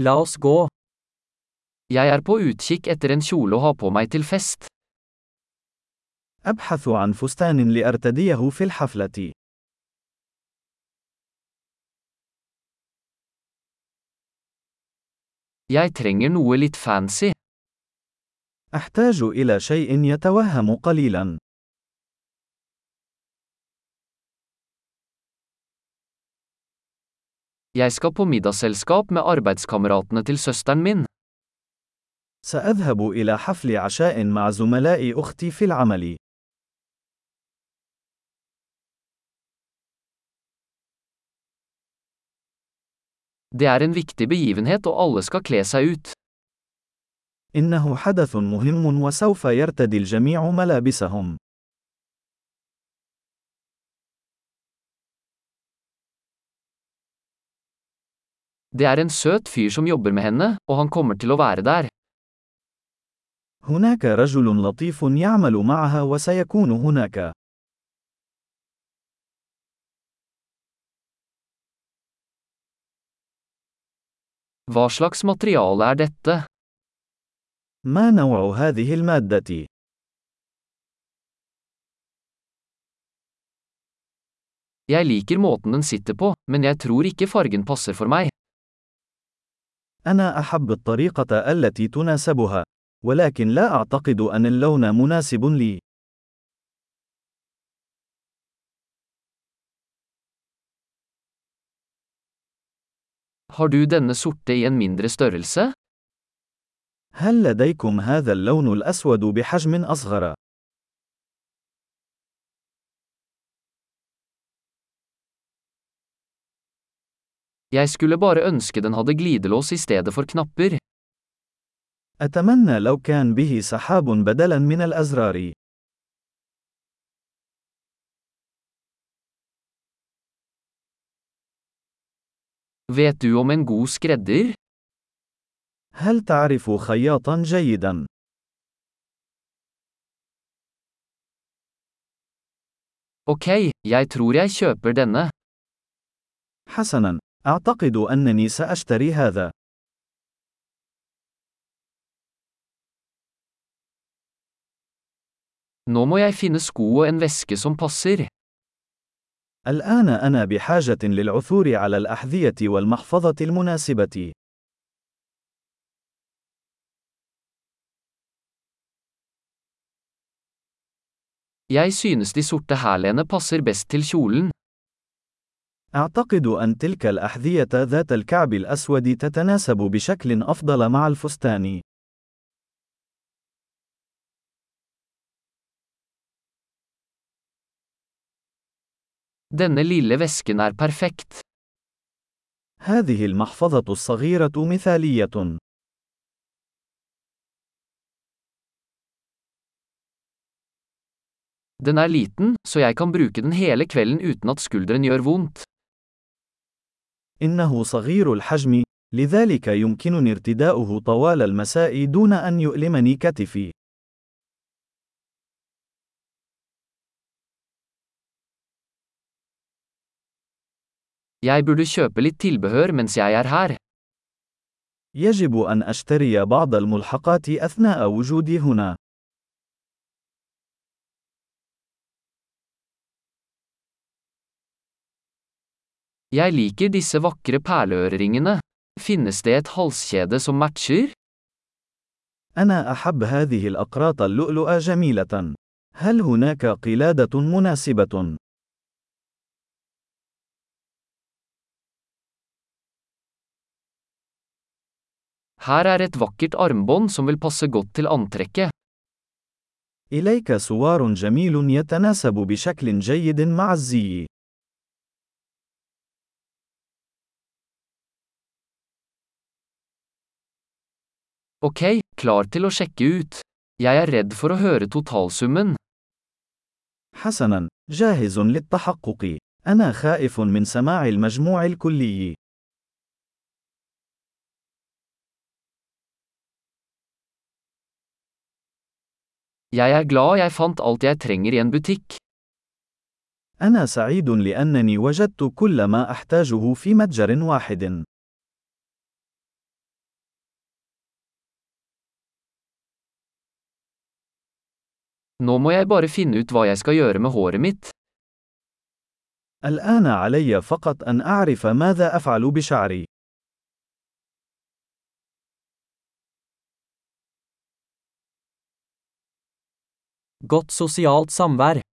La oss gå. Jeg er på utkikk etter en kjole å ha på meg til fest. أبحث عن فستان لأرتديه في الحفلة. Jeg trenger noe litt fancy. أحتاج إلى شيء يتوهم قليلا. Jeg skal på middagsselskap med arbeidskameratene til søsteren min. سأذهب إلى حفل عشاء مع زملاء أختي في العمل. Det er en viktig begivenhet og alle skal kle seg ut. إنه حدث مهم وسوف يرتدي الجميع ملابسهم. Det er en søt fyr som jobber med henne, og han kommer til å være der. هناك رجل لطيف يعمل معها وسيكون هناك. Hva slags materiale er dette? ما نوع هذه المادة؟ Jeg liker måten den sitter på, men jeg tror ikke fargen passer for meg. أنا أحب الطريقة التي تناسبها، ولكن لا أعتقد أن اللون مناسب لي. Har du denne sorte i en mindre størrelse? هل لديكم هذا اللون الأسود بحجم أصغر؟ Jeg skulle bare ønske den hadde glidelås i stedet for knapper. أتمنى لو كان به سحاب بدلاً من الأزرار. Vet du om en god skredder? هل تعرف خياطاً جيداً؟ Ok, jeg tror jeg kjøper denne. حسناً، أعتقد أنني سأشتري هذا. Nå må jeg finne sko og en veske som passer. الآن أنا بحاجة للعثور على الأحذية والمحفظة المناسبة. Jeg synes de sorte hælene passer best til kjolen. أعتقد أن تلك الأحذية ذات الكعب الأسود تتناسب بشكل أفضل مع الفستان. Denne lille vesken er perfekt. هذه المحفظة الصغيرة مثالية. Den er liten, så jeg kan bruke den hele kvelden uten at skulderen gjør vondt. إنه صغير الحجم، لذلك يمكنني ارتداؤه طوال المساء دون أن يؤلمني كتفي. Jeg burde kjøpe litt tilbehør mens jeg er her. يجب أن أشتري بعض الملحقات أثناء وجودي هنا. Jeg liker disse vakre perleøreringene. Finnes det et halskjede som matcher? أنا أحب هذه الأقراط اللؤلؤة جميلة. هل هناك قلادة مناسبة؟ Her er et vakkert armbånd som vil passe godt til antrekket. إليك سوار جميل يتناسب بشكل جيد مع الزي. Ok, klar til å sjekke ut. Jeg er redd for å høre totalsummen. حسناً، جاهز للتحقق. أنا خائف من سماع المجموع الكلي. Jeg er glad jeg fant alt jeg trenger i en butikk. أنا سعيد لأنني وجدت كل ما أحتاجه في متجر واحد. Nå må jeg bare finne ut hva jeg skal gjøre med håret mitt. الآن علي فقط أن أعرف ماذا أفعل بشعري. Godt sosialt samvær.